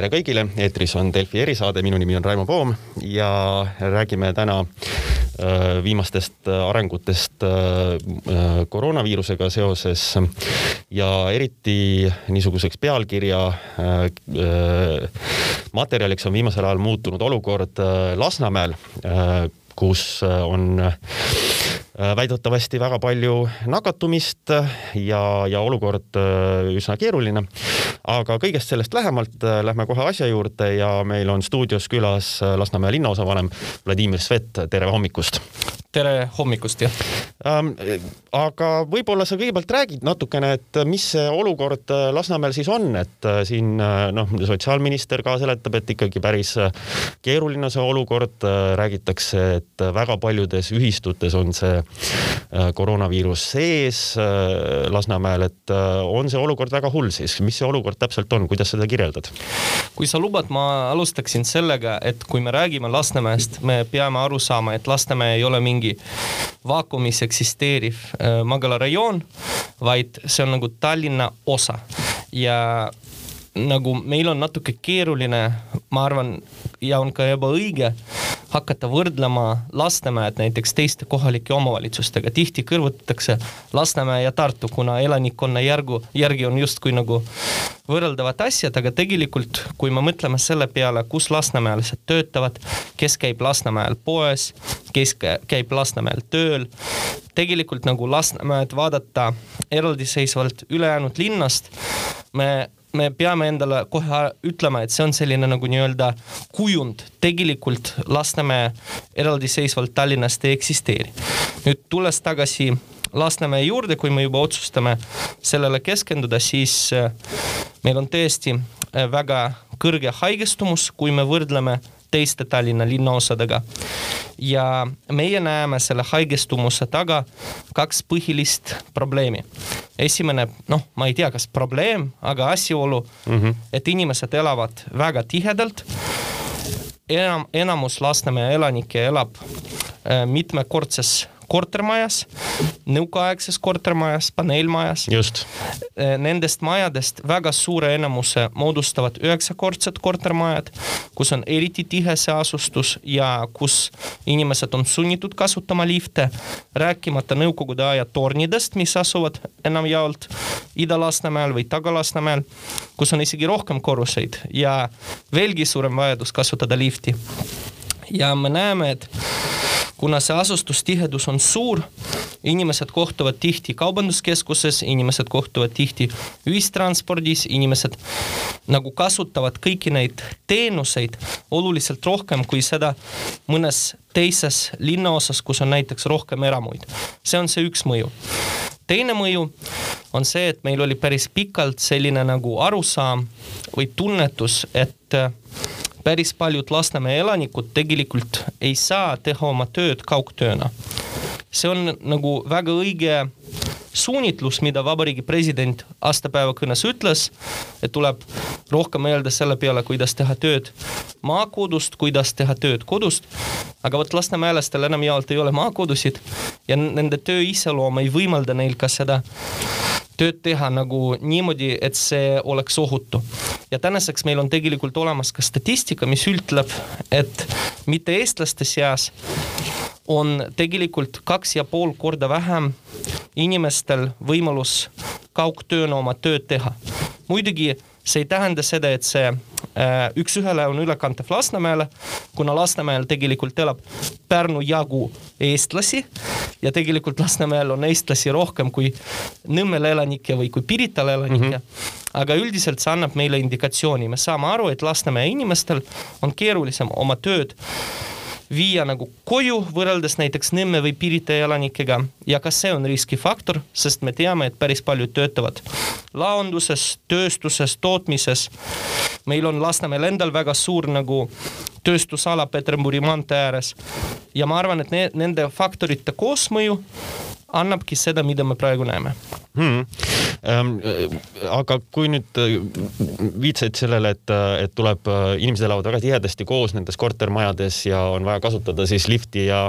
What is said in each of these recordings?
tere kõigile, eetris on Delfi erisaade, minu nimi on Raimo Poom ja räägime täna äh, viimastest arengutest äh, koroonaviirusega seoses. Ja eriti niisuguseks pealkirja äh, materjaliks on viimasel ajal muutunud olukord Lasnamäel, kus on Äh, väidetavasti väga palju nakatumist ja, ja olukord äh, üsna keeruline. aga kõigest sellest lähemalt äh, lähme kohe asja juurde ja meil on stuudios külas Lasnamäe linnaosavanem Vladimir Svet, tere hommikust! tere hommikust, jah. Aga võib-olla sa kõigepealt räägid natukene, et mis see olukord Lasnamäel siis on, et siin noh, sotsiaalminister ka seletab, et ikkagi päris keeruline see olukord, räägitakse, et väga paljudes ühistutes on see Äh, koroonaviirus sees äh, Lasnamäel, et äh, on see olukord väga hull siis, mis see olukord täpselt on, kuidas seda kirjeldad? kui sa lubad, ma alustaksin sellega, et kui me räägime Lasnamäest, me peame aru saama, et Lasnamäe ei ole mingi vaakumis eksisteeriv magalarajoon, vaid see on nagu Tallinna osa. Ja nagu meil on natuke keeruline, ma arvan, ja on ka ebaõige hakata võrdlema Lasnamäed näiteks teiste kohalike omavalitsustega, tihti kõrvutatakse Lasnamäe ja Tartu, kuna elanikkonna järgu, järgi on justkui nagu võrreldavad asjad, aga tegelikult, kui me mõtleme selle peale, kus lasnamäelased töötavad, kes käib Lasnamäel poes, kes käib Lasnamäel tööl, tegelikult nagu Lasnamäed vaadata eraldiseisvalt ülejäänud linnast, me me peame endale kohe ütlema, et see on selline nagu nii-öelda kujund, tegelikult Lasnamäe eraldiseisvalt Tallinnast ei eksisteeri. nüüd tulles tagasi Lasnamäe juurde, kui me juba otsustame sellele keskenduda, siis äh, meil on tõesti äh, väga kõrge haigestumus, kui me võrdleme teiste Tallinna linnaosadega. ja meie näeme selle haigestumuse taga kaks põhilist probleemi. esimene, noh, ma ei tea, kas probleem, aga asjaolu mm, -hmm. et inimesed elavad väga tihedalt. enam, enamus Lasnamäe elanikke elab äh, mitmekordses kortermajas, nõukaaegses kortermajas, paneelmajas. just. Eh, nendest majadest väga suure enamuse moodustavad üheksakordsed kortermajad, kus on eriti tihe see asustus ja kus inimesed on sunnitud kasutama lifte, rääkimata nõukogude aja tornidest, mis asuvad enamjaolt Ida-Lasnamäel või Taga-Lasnamäel, kus on isegi rohkem korruseid ja veelgi suurem vajadus kasutada lifti. ja me näeme, et kuna see asustustihedus on suur, inimesed kohtuvad tihti kaubanduskeskuses, inimesed kohtuvad tihti ühistranspordis, inimesed nagu kasutavad kõiki neid teenuseid oluliselt rohkem kui seda mõnes teises linnaosas, kus on näiteks rohkem eramuid. see on see üks mõju teine mõju on see, et meil oli päris pikalt selline nagu arusaam või tunnetus, et päris paljud Lasnamäe elanikud tegelikult ei saa teha oma tööd kaugtööna. see on nagu väga õige suunitlus, mida vabariigi president aastapäeva kõnes ütles, et tuleb rohkem mõelda selle peale, kuidas teha tööd maakodust, kuidas teha tööd kodust. aga vot lasnamäelastel enamjaolt ei ole maakodusid ja nende töö iseloom ei võimalda neil ka seda tööd teha nagu niimoodi, et see oleks ohutu. Ja tänaseks meil on tegelikult olemas ka statistika, mis ütleb, et mitte eestlaste seas on tegelikult kaks ja pool korda vähem inimestel võimalus kaugtööna oma tööd teha. muidugi see ei tähenda seda, et see äh, üks-ühele on ülekantav Lasnamäele, kuna Lasnamäel tegelikult elab Pärnu jagu eestlasi ja tegelikult Lasnamäel on eestlasi rohkem kui Nõmmel elanikke või kui Pirital elanikke mm. -hmm. aga üldiselt see annab meile indikatsiooni, me saame aru, et Lasnamäe inimestel on keerulisem oma tööd viia nagu koju võrreldes näiteks Nõmme või Pirita elanikega ja ka see on riskifaktor, sest me teame, et päris paljud töötavad laonduses, tööstuses, tootmises. meil on Lasnamäel endal väga suur nagu tööstusala Peterburi maantee ääres ja ma arvan, et ne nende faktorite koosmõju annabki seda, mida me praegu näeme hmm.. ähm,. aga kui nüüd äh, viitasid sellele, et, et tuleb, äh, inimesed elavad väga tihedasti koos nendes kortermajades ja on vaja kasutada siis lifti ja,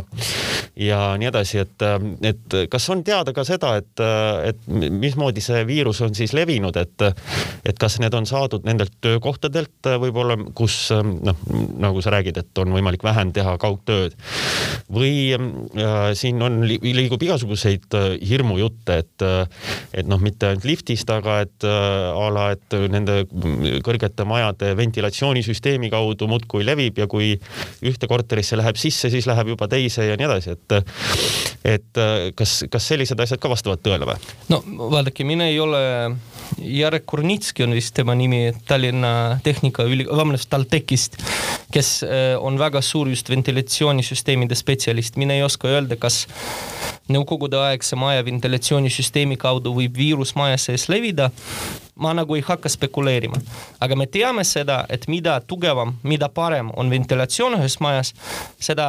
ja nii edasi, et, et kas on teada ka seda, et, et mismoodi see viirus on siis levinud, et, et kas need on saadud nendelt töökohtadelt võib-olla, kus noh, nagu sa räägid, et on võimalik vähem teha kaugtööd või äh, siin on, liigub igasuguseid äh, hirmujutte, et, äh, et noh, mitte ainult liftist, aga et äh, a la, et nende kõrgete majade ventilatsioonisüsteemi kaudu muudkui levib ja kui ühte korterisse läheb sisse, siis läheb juba teise ja nii edasi, et, et kas, kas sellised asjad ka vastavad tõele või? no vaadake, mina ei ole Jarek Kurnitski on vist tema nimi Tallinna Tehnikaüli-, vabandust, TalTechist, kes on väga suur just ventilatsioonisüsteemide spetsialist. mina ei oska öelda, kas nõukogudeaegse maja ventilatsioonisüsteemi kaudu võib viirus maja sees levida. ma nagu ei hakka spekuleerima, aga me teame seda, et mida tugevam, mida parem on ventilatsioon ühes majas, seda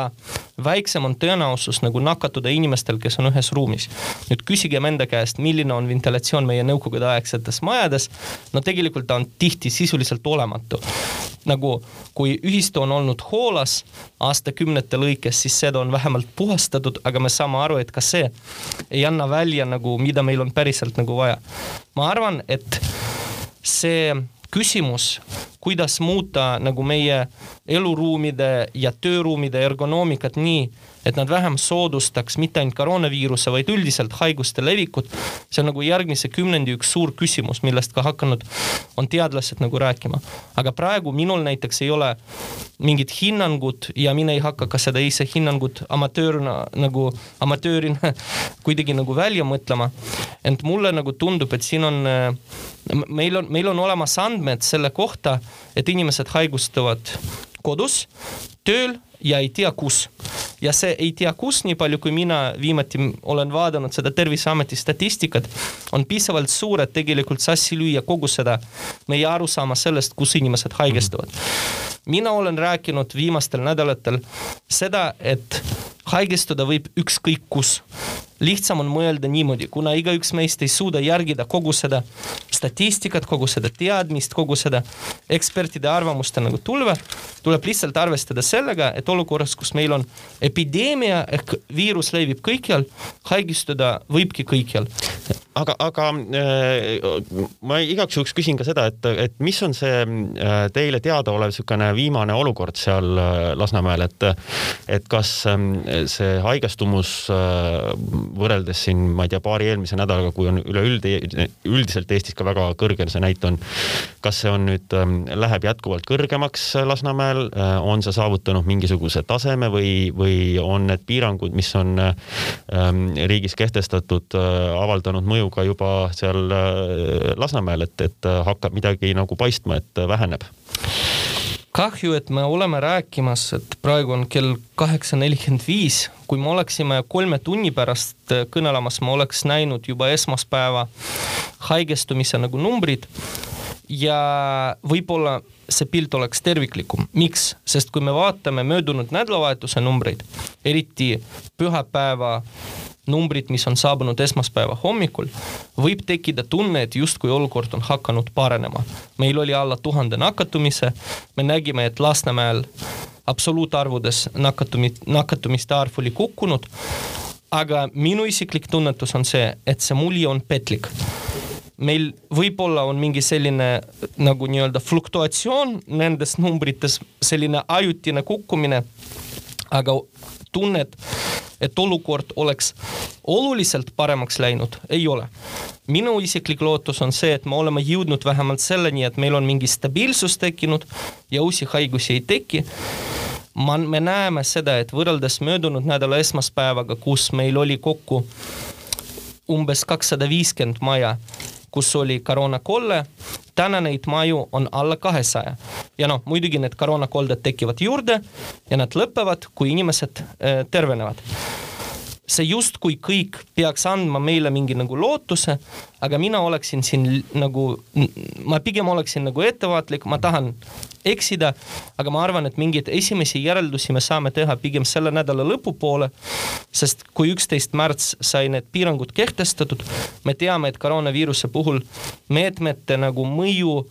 väiksem on tõenäosus nagu nakatuda inimestel, kes on ühes ruumis. nüüd küsigem enda käest, milline on ventilatsioon meie nõukogudeaegsetes majades. no tegelikult ta on tihti sisuliselt olematu nagu kui ühistu on olnud hoolas aastakümnete lõikes, siis seda on vähemalt puhastatud, aga me saame aru, et ka see ei anna välja nagu, mida meil on päriselt nagu vaja. ma arvan, et see küsimus, kuidas muuta nagu meie eluruumide ja tööruumide ergonoomikat nii, et nad vähem soodustaks mitte ainult koroonaviiruse, vaid üldiselt haiguste levikut. see on nagu järgmise kümnendi üks suur küsimus, millest ka hakanud on teadlased nagu rääkima. aga praegu minul näiteks ei ole mingit hinnangut ja mina ei hakka ka seda ise hinnangut amatöörina nagu, amatöörina kuidagi nagu välja mõtlema. ent mulle nagu tundub, et siin on, meil on, meil on olemas andmed selle kohta, et inimesed haigustuvad kodus, tööl ja ei tea kus. ja see ei tea kus, nii palju kui mina viimati olen vaadanud seda Terviseameti statistikat, on piisavalt suur, et tegelikult sassi lüüa kogu seda meie arusaama sellest, kus inimesed haigestuvad mina olen rääkinud viimastel nädalatel seda, et haigestuda võib ükskõik kus lihtsam on mõelda niimoodi, kuna igaüks meist ei suuda järgida kogu seda statistikat, kogu seda teadmist, kogu seda ekspertide arvamuste nagu tulve, tuleb lihtsalt arvestada sellega, et olukorras, kus meil on epideemia ehk viirus levib kõikjal, haigestuda võibki kõikjal aga, aga äh, ma igaks juhuks küsin ka seda, et, et mis on see äh, teile teadaolev niisugune viimane olukord seal äh, Lasnamäel, et, et kas ähm, see haigestumus võrreldes siin, ma ei tea, paari eelmise nädalaga, kui on üleüldi, üldiselt Eestis ka väga kõrge see näit on, kas see on nüüd, ähm, läheb jätkuvalt kõrgemaks Lasnamäel, on see saavutanud mingisuguse taseme või, või on need piirangud, mis on ähm, riigis kehtestatud, avaldanud mõju mõjuga juba seal äh, Lasnamäel, et, et äh, hakkab midagi nagu paistma, et äh, väheneb kahju, et me oleme rääkimas, et praegu on kell kaheksa nelikümmend viis, kui me oleksime kolme tunni pärast kõnelemas, ma oleks näinud juba esmaspäeva haigestumise nagu numbrid ja võib-olla see pilt oleks terviklikum. miks? sest kui me vaatame möödunud nädalavahetuse numbreid, eriti pühapäeva numbrid, mis on saabunud esmaspäeva hommikul, võib tekkida tunne, et justkui olukord on hakanud paranema. meil oli alla tuhande nakatumise, me nägime, et Lasnamäel absoluutarvudes nakatumi-, nakatumiste arv oli kukkunud, aga minu isiklik tunnetus on see, et see mulje on petlik. Meil võib-olla on mingi selline nagu nii-öelda fluktuatsioon nendes numbrites, selline ajutine kukkumine, aga tunned, et olukord oleks oluliselt paremaks läinud, ei ole. minu isiklik lootus on see, et me oleme jõudnud vähemalt selleni, et meil on mingi stabiilsus tekkinud ja uusi haigusi ei teki ma, me näeme seda, et võrreldes möödunud nädala esmaspäevaga, kus meil oli kokku umbes kakssada viiskümmend maja, kus oli koroonakolle, täna neid maju on alla kahesaja. ja noh, muidugi need koroonakolded tekivad juurde ja nad lõpevad, kui inimesed äh, tervenevad see justkui kõik peaks andma meile mingi nagu lootuse, aga mina oleksin siin nagu, ma pigem oleksin nagu ettevaatlik, ma tahan eksida, aga ma arvan, et mingeid esimesi järeldusi me saame teha pigem selle nädala lõpupoole, sest kui üksteist märts sai need piirangud kehtestatud, me teame, et koroonaviiruse puhul meetmete nagu mõju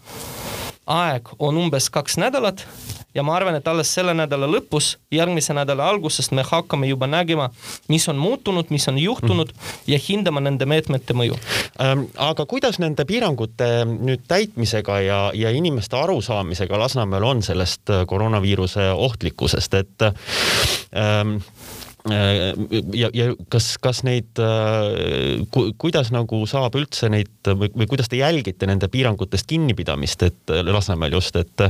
aeg on umbes kaks nädalat ja ma arvan, et alles selle nädala lõpus, järgmise nädala algusest me hakkame juba nägema, mis on muutunud, mis on juhtunud mm. ja hindama nende meetmete mõju ähm,. aga kuidas nende piirangute nüüd täitmisega ja, ja inimeste arusaamisega Lasnamäel on sellest äh, koroonaviiruse ohtlikkusest, et ähm, Äh, ja, ja kas, kas neid ku,, kuidas nagu saab üldse neid või, või kuidas te jälgite nende piirangutest kinnipidamist, et Lasnamäel just, et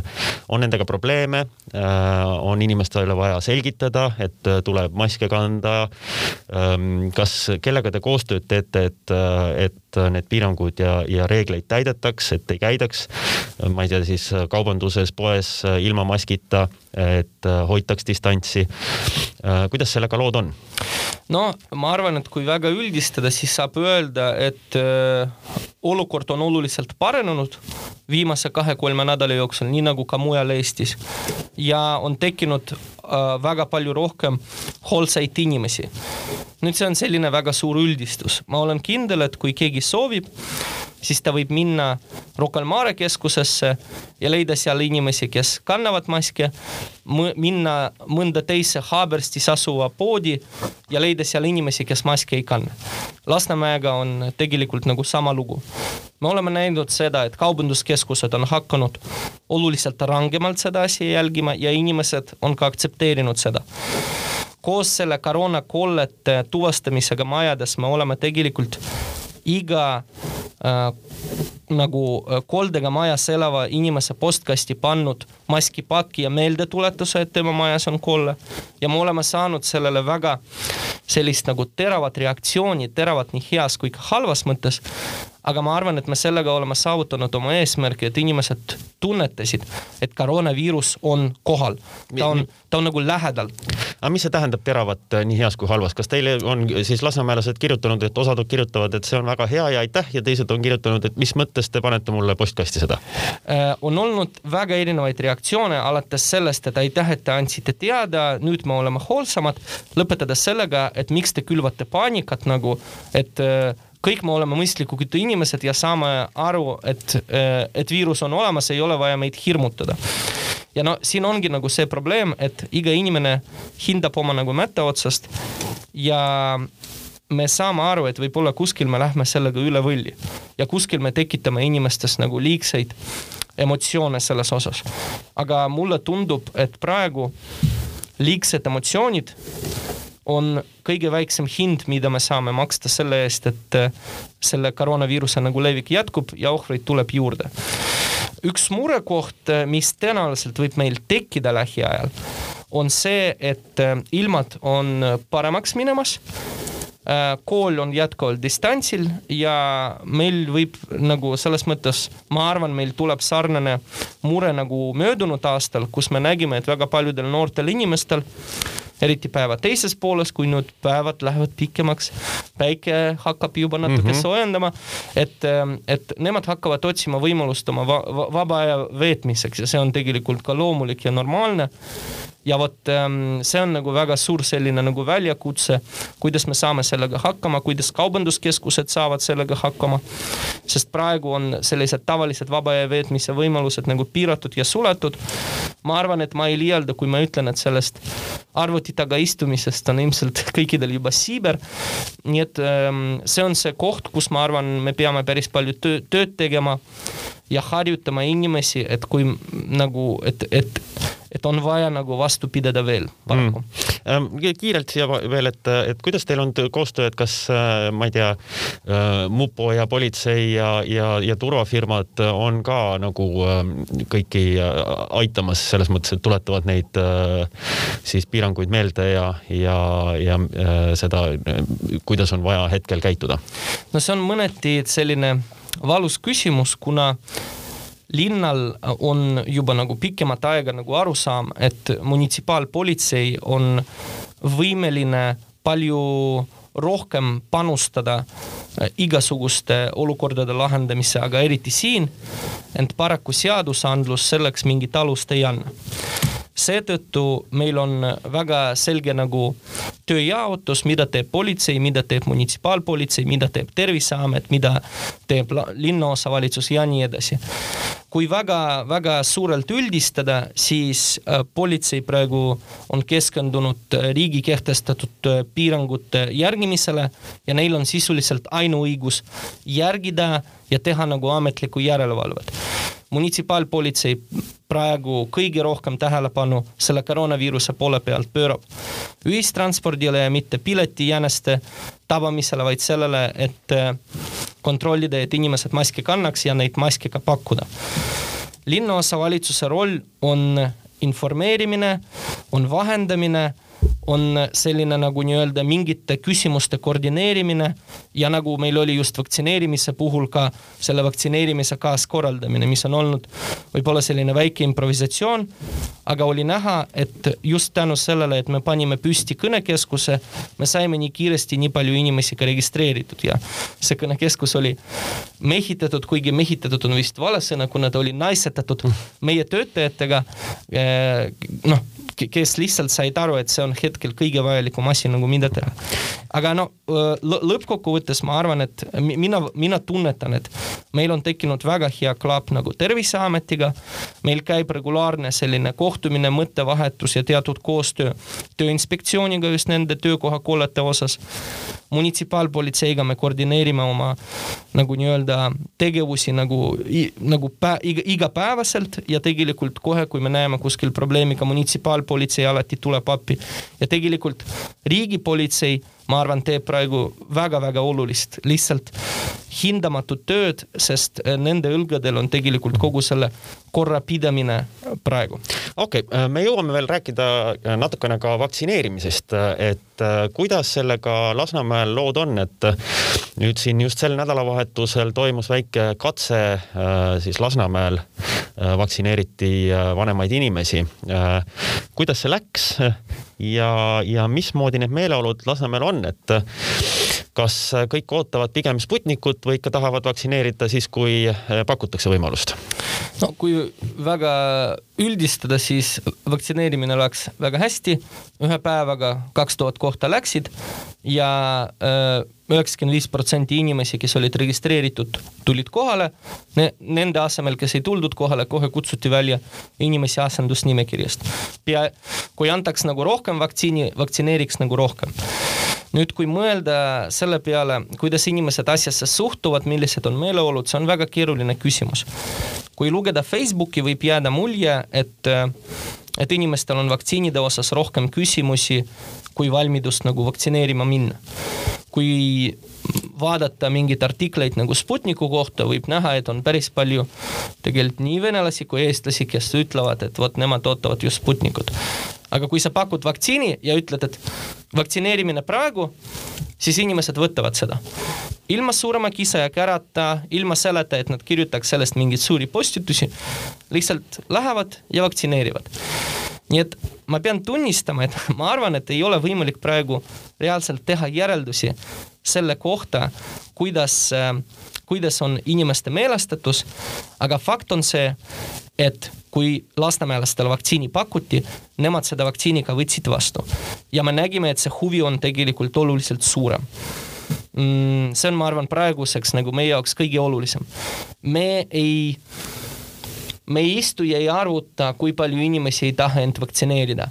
on nendega probleeme, äh, on inimestele vaja selgitada, et tuleb maske kanda. Ähm, kas, kellega te koostööd teete, et, et need piirangud ja, ja reegleid täidetaks, et ei käidaks, ma ei tea, siis kaubanduses, poes ilma maskita, et hoitaks distantsi. kuidas sellega lood on? No ma arvan, et kui väga üldistada, siis saab öelda, et äh, olukord on oluliselt paranenud viimase kahe-kolme nädala jooksul, nii nagu ka mujal Eestis. ja on tekkinud äh, väga palju rohkem hoolsaid inimesi. nüüd see on selline väga suur üldistus, ma olen kindel, et kui keegi soovib, siis ta võib minna Rocca al Mare keskusesse ja leida seal inimesi, kes kannavad maske, minna mõnda teise Haaberstis asuva poodi ja leida seal inimesi, kes maski ei kanna. Lasnamäega on tegelikult nagu sama lugu. me oleme näinud seda, et kaubanduskeskused on hakanud oluliselt rangemalt seda asja jälgima ja inimesed on ka aktsepteerinud seda koos selle koroonakollete tuvastamisega majades me oleme tegelikult iga nagu äh, koldega majas elava inimese postkasti pannud maskipaki ja meeldetuletuse, et tema majas on kolle. ja me oleme saanud sellele väga sellist nagu teravat reaktsiooni, teravat nii heas kui ka halvas mõttes aga ma arvan, et me sellega oleme saavutanud oma eesmärgi, et inimesed tunnetasid, et koroonaviirus on kohal, ta on, ta on nagu lähedal. Aga mis see tähendab teravat äh, nii heas kui halvas, kas teile on siis lasnamäelased kirjutanud, et osad kirjutavad, et see on väga hea ja aitäh ja teised on kirjutanud, et mis mõttes te panete mulle postkasti seda? Äh, on olnud väga erinevaid reaktsioone, alates sellest, et aitäh, et te andsite teada, nüüd me oleme hoolsamad, lõpetades sellega, et miks te külvate paanikat nagu, et äh, kõik me oleme mõistlikud inimesed ja saame aru, et, et viirus on olemas, ei ole vaja meid hirmutada. Ja no siin ongi nagu see probleem, et iga inimene hindab oma nagu mätta otsast ja me saame aru, et võib-olla kuskil me lähme sellega üle võlli ja kuskil me tekitame inimestes nagu liigseid emotsioone selles osas. aga mulle tundub, et praegu liigsed emotsioonid on kõige väiksem hind, mida me saame maksta selle eest, et äh, selle koroonaviiruse nagu levik jätkub ja ohvreid tuleb juurde. Üks murekoht, äh, mis tõenäoliselt võib meil tekkida lähiajal, on see, et äh, ilmad on paremaks minemas kool on jätkuvalt distantsil ja meil võib nagu selles mõttes, ma arvan, meil tuleb sarnane mure nagu möödunud aastal, kus me nägime, et väga paljudel noortel inimestel eriti päeva teises pooles, kui nüüd päevad lähevad pikemaks, päike hakkab juba natuke mm -hmm. soojendama, et, ähm, et nemad hakkavad otsima võimalust oma va vaba aja veetmiseks ja see on tegelikult ka loomulik ja normaalne ja vot ähm, see on nagu väga suur selline nagu väljakutse, kuidas me saame sellega hakkama, kuidas kaubanduskeskused saavad sellega hakkama. sest praegu on sellised tavalised vaba aja veetmise võimalused nagu piiratud ja suletud. ma arvan, et ma ei liialda, kui ma ütlen, et sellest arvuti taga istumisest on ilmselt kõikidel juba siiber. nii et ähm, see on see koht, kus ma arvan, me peame päris palju töö, tööd tegema ja harjutama inimesi, et kui nagu, et, et et on vaja nagu vastu pidada veel paraku mm.. kiirelt siia veel, et, et kuidas teil on koostöö, et kas äh, ma ei tea, äh, mupo ja politsei ja, ja, ja turvafirmad on ka nagu kõiki aitamas selles mõttes, et tuletavad neid siis piiranguid meelde ja, ja, ja seda, kuidas on vaja hetkel käituda? no see on mõneti selline valus küsimus, kuna linnal on juba nagu pikemat aega nagu arusaam, et munitsipaalpolitsei on võimeline palju rohkem panustada igasuguste olukordade lahendamisse, aga eriti siin, ent paraku seadusandlus selleks mingit alust ei anna seetõttu meil on väga selge nagu tööjaotus, mida teeb politsei, mida teeb munitsipaalpolitsei, mida teeb Terviseamet, mida teeb linnaosavalitsus ja nii edasi. Kui väga-väga suurelt üldistada, siis äh, politsei praegu on keskendunud äh, riigi kehtestatud äh, piirangute järgimisele ja neil on sisuliselt ainuõigus järgida ja teha nagu ametlikku järelevalvet munitsipaalpolitsei praegu kõige rohkem tähelepanu selle koroonaviiruse poole pealt pöörab ühistranspordile ja mitte piletijäneste tabamisele, vaid sellele, et äh, kontrollida, et inimesed maski kannaks ja neid maske ka pakkuda. linnaosavalitsuse roll on informeerimine, on vahendamine on selline nagu nii-öelda mingite küsimuste koordineerimine ja nagu meil oli just vaktsineerimise puhul ka selle vaktsineerimise kaaskorraldamine, mis on olnud võib-olla selline väike improvisatsioon, aga oli näha, et just tänu sellele, et me panime püsti kõnekeskuse, me saime nii kiiresti nii palju inimesi ka registreeritud ja see kõnekeskus oli mehitatud, kuigi mehitatud on vist vale sõna, kuna ta oli naisetatud meie töötajatega. Eh, noh kes lihtsalt said aru, et see on hetkel kõige vajalikum asi nagu mida teha. aga no lõppkokkuvõttes ma arvan, et mina, mina tunnetan, et meil on tekkinud väga hea klaap nagu Terviseametiga. meil käib regulaarne selline kohtumine, mõttevahetus ja teatud koostöö Tööinspektsiooniga just nende töökohakollete osas. munitsipaalpolitseiga me koordineerime oma nagu nii-öelda tegevusi nagu, nagu pä, iga, igapäevaselt ja tegelikult kohe, kui me näeme kuskil probleemi ka munitsipaalpolitseiga, politsei alati tuleb appi ja tegelikult riigipolitsei, ma arvan, teeb praegu väga-väga olulist, lihtsalt hindamatut tööd, sest nende õlgadel on tegelikult kogu selle korrapidamine praegu. okei okay,, äh, me jõuame veel rääkida äh, natukene ka vaktsineerimisest, et äh, kuidas sellega Lasnamäel lood on, et nüüd siin just sel nädalavahetusel toimus väike katse siis Lasnamäel vaktsineeriti vanemaid inimesi. kuidas see läks ja, ja mismoodi need meeleolud Lasnamäel on, et kas kõik ootavad pigem Sputnikut või ikka tahavad vaktsineerida siis, kui pakutakse võimalust? no kui väga üldistada, siis vaktsineerimine läks väga hästi, ühe päevaga kaks tuhat kohta läksid ja eh, üheksakümmend viis protsenti inimesi, kes olid registreeritud, tulid kohale ne,. Nende asemel, kes ei tuldud kohale, kohe kutsuti välja inimesi asendusnimekirjast. pea, kui antaks nagu rohkem vaktsiini, vaktsineeriks nagu rohkem nüüd, kui mõelda selle peale, kuidas inimesed asjasse suhtuvad, millised on meeleolud, see on väga keeruline küsimus. kui lugeda Facebooki, võib jääda mulje, et, et inimestel on vaktsiinide osas rohkem küsimusi kui valmidust nagu vaktsineerima minna. Kui vaadata mingeid artikleid nagu Sputniku kohta, võib näha, et on päris palju tegelikult nii venelasi kui eestlasi, kes ütlevad, et vot nemad ootavad just Sputnikut aga kui sa pakud vaktsiini ja ütled, et vaktsineerimine praegu, siis inimesed võtavad seda. ilma suurema kisa ja kärata, ilma selleta, et nad kirjutaks sellest mingeid suuri postitusi, lihtsalt lähevad ja vaktsineerivad. Nii et ma pean tunnistama, et ma arvan, et ei ole võimalik praegu reaalselt teha järeldusi selle kohta, kuidas, kuidas on inimeste meelestatus, aga fakt on see, et kui lasnamäelastele vaktsiini pakuti, nemad seda vaktsiini ka võtsid vastu. ja me nägime, et see huvi on tegelikult oluliselt suurem mm,. see on, ma arvan, praeguseks nagu meie jaoks kõige olulisem. me ei, me ei istu ja ei arvuta, kui palju inimesi ei taha end vaktsineerida.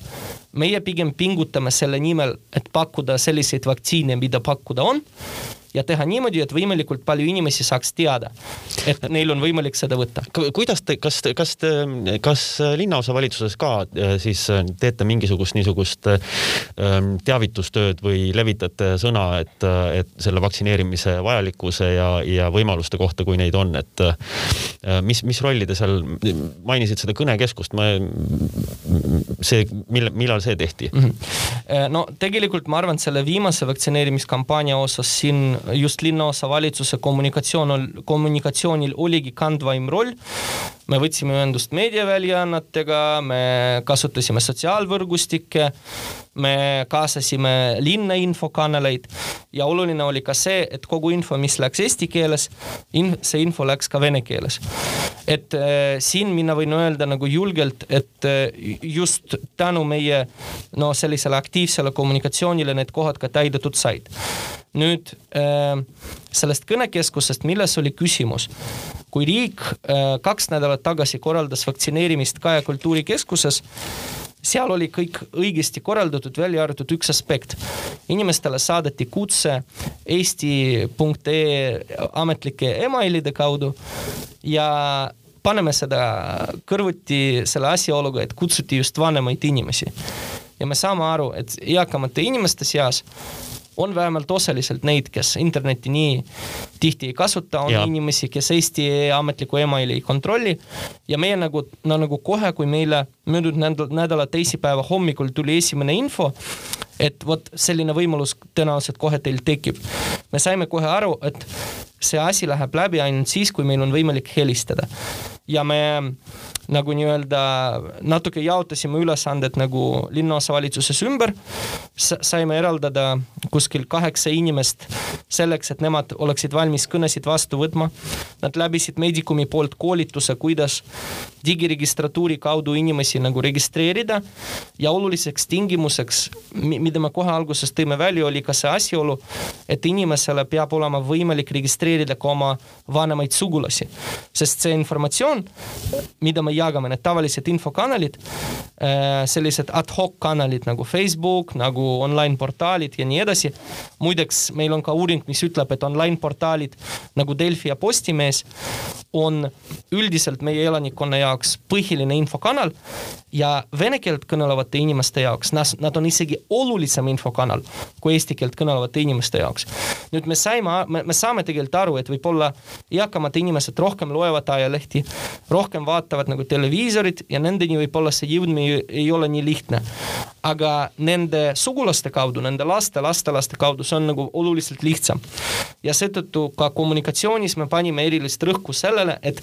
meie pigem pingutame selle nimel, et pakkuda selliseid vaktsiine, mida pakkuda on ja teha niimoodi, et võimalikult palju inimesi saaks teada, et neil on võimalik seda võtta. kuidas te, kas, kas, kas linnaosavalitsuses ka äh, siis äh, teete mingisugust niisugust ähm, teavitustööd või levitate sõna, et, et selle vaktsineerimise vajalikkuse ja, ja võimaluste kohta, kui neid on, et äh, mis, mis rolli te seal, mainisid seda kõnekeskust, ma, see, mille, millal see tehti? -hmm. no tegelikult ma arvan, selle viimase vaktsineerimiskampaania osas siin just linnaosavalitsuse kommunikatsioon, kommunikatsioonil oligi kandvaim roll. me võtsime ühendust meediaväljaannetega, me kasutasime sotsiaalvõrgustikke, me kaasasime linna infokanaleid ja oluline oli ka see, et kogu info, mis läks eesti keeles, in-, see info läks ka vene keeles. et äh, siin mina võin öelda nagu julgelt, et äh, just tänu meie no sellisele aktiivsele kommunikatsioonile need kohad ka täidetud said nüüd äh, sellest kõnekeskusest, milles oli küsimus? kui riik äh, kaks nädalat tagasi korraldas vaktsineerimist Kaja Kultuurikeskuses, seal oli kõik õigesti korraldatud, välja arvatud üks aspekt. inimestele saadeti kutse eesti.ee ametlike emailide kaudu ja paneme seda kõrvuti selle asjaoluga, et kutsuti just vanemaid inimesi. ja me saame aru, et eakamate inimeste seas on vähemalt osaliselt neid, kes internetti nii tihti ei kasuta, on ja. inimesi, kes Eesti ametlikku emaili ei kontrolli ja meie nagu, no nagu kohe, kui meile möödunud nädala, teisipäeva hommikul tuli esimene info, et vot selline võimalus tõenäoliselt kohe teil tekib. me saime kohe aru, et see asi läheb läbi ainult siis, kui meil on võimalik helistada ja me nagu nii-öelda natuke jaotasime ülesanded nagu linnaosavalitsuses ümber. saime eraldada kuskil kaheksa inimest selleks, et nemad oleksid valmis kõnesid vastu võtma. Nad läbisid Medicumi poolt koolituse, kuidas digiregistratuuri kaudu inimesi nagu registreerida ja oluliseks tingimuseks, mida me kohe alguses tõime välja, oli ka see asjaolu, et inimesele peab olema võimalik registreerida ka oma vanemaid sugulasi, sest see informatsioon, mida me jagame, need tavalised infokanalid, äh, sellised ad hoc kanalid nagu Facebook, nagu online portaalid ja nii edasi. muideks, meil on ka uuring, mis ütleb, et online portaalid nagu Delfi ja Postimees on üldiselt meie elanikkonna jaoks põhiline infokanal ja vene keelt kõnelevate inimeste jaoks nad, on isegi olulisem infokanal kui eesti keelt kõnelevate inimeste jaoks. nüüd me saime, me, me saame tegelikult aru, et võib-olla eakamad inimesed rohkem loevad ajalehti, rohkem vaatavad nagu televiisorit ja nendeni võib-olla see jõudmine ei ole nii lihtne. aga nende sugulaste kaudu, nende laste, lastelaste kaudu, see on nagu oluliselt lihtsam. ja seetõttu ka kommunikatsioonis me panime erilist rõhku sellele, et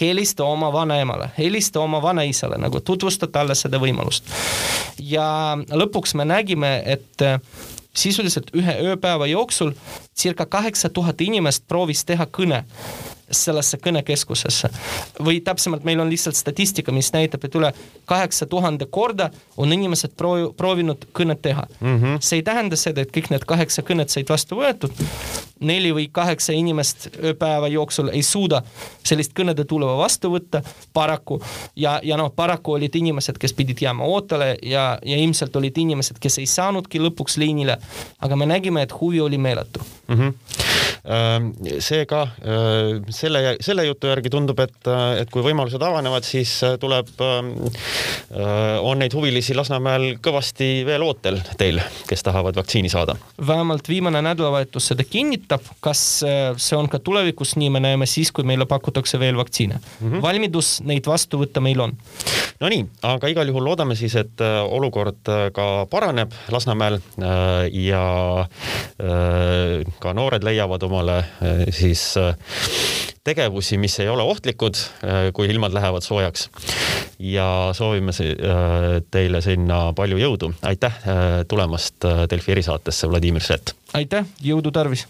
helista oma vanaemale, helista oma vanaisale, nagu tutvusta talle seda võimalust. ja lõpuks me nägime, et äh, sisuliselt ühe ööpäeva jooksul circa kaheksa tuhat inimest proovis teha kõne sellesse kõnekeskusesse. või täpsemalt, meil on lihtsalt statistika, mis näitab, et üle kaheksa tuhande korda on inimesed proovi, proovinud kõnet teha mm. -hmm. see ei tähenda seda, et kõik need kaheksa kõnet said vastu võetud. neli või kaheksa inimest ööpäeva jooksul ei suuda sellist kõnede tuleva vastu võtta, paraku. ja, ja noh, paraku olid inimesed, kes pidid jääma ootele ja, ja ilmselt olid inimesed, kes ei saanudki lõpuks liinile. aga me nägime, et huvi oli meeletu mm. -hmm seega selle, selle jutu järgi tundub, et, et kui võimalused avanevad, siis tuleb, on neid huvilisi Lasnamäel kõvasti veel ootel teil, kes tahavad vaktsiini saada? vähemalt viimane nädalavahetus seda kinnitab, kas see on ka tulevikus nii, me näeme siis, kui meile pakutakse veel vaktsiine mm. -hmm. valmidus neid vastu võtta meil on. Nonii, aga igal juhul loodame siis, et olukord ka paraneb Lasnamäel ja ka noored leiavad omale siis tegevusi, mis ei ole ohtlikud, äh, kui ilmad lähevad soojaks. ja soovime äh, teile sinna palju jõudu. aitäh äh, tulemast Delfi erisaatesse, Vladimir Svet. aitäh, jõudu tarvis.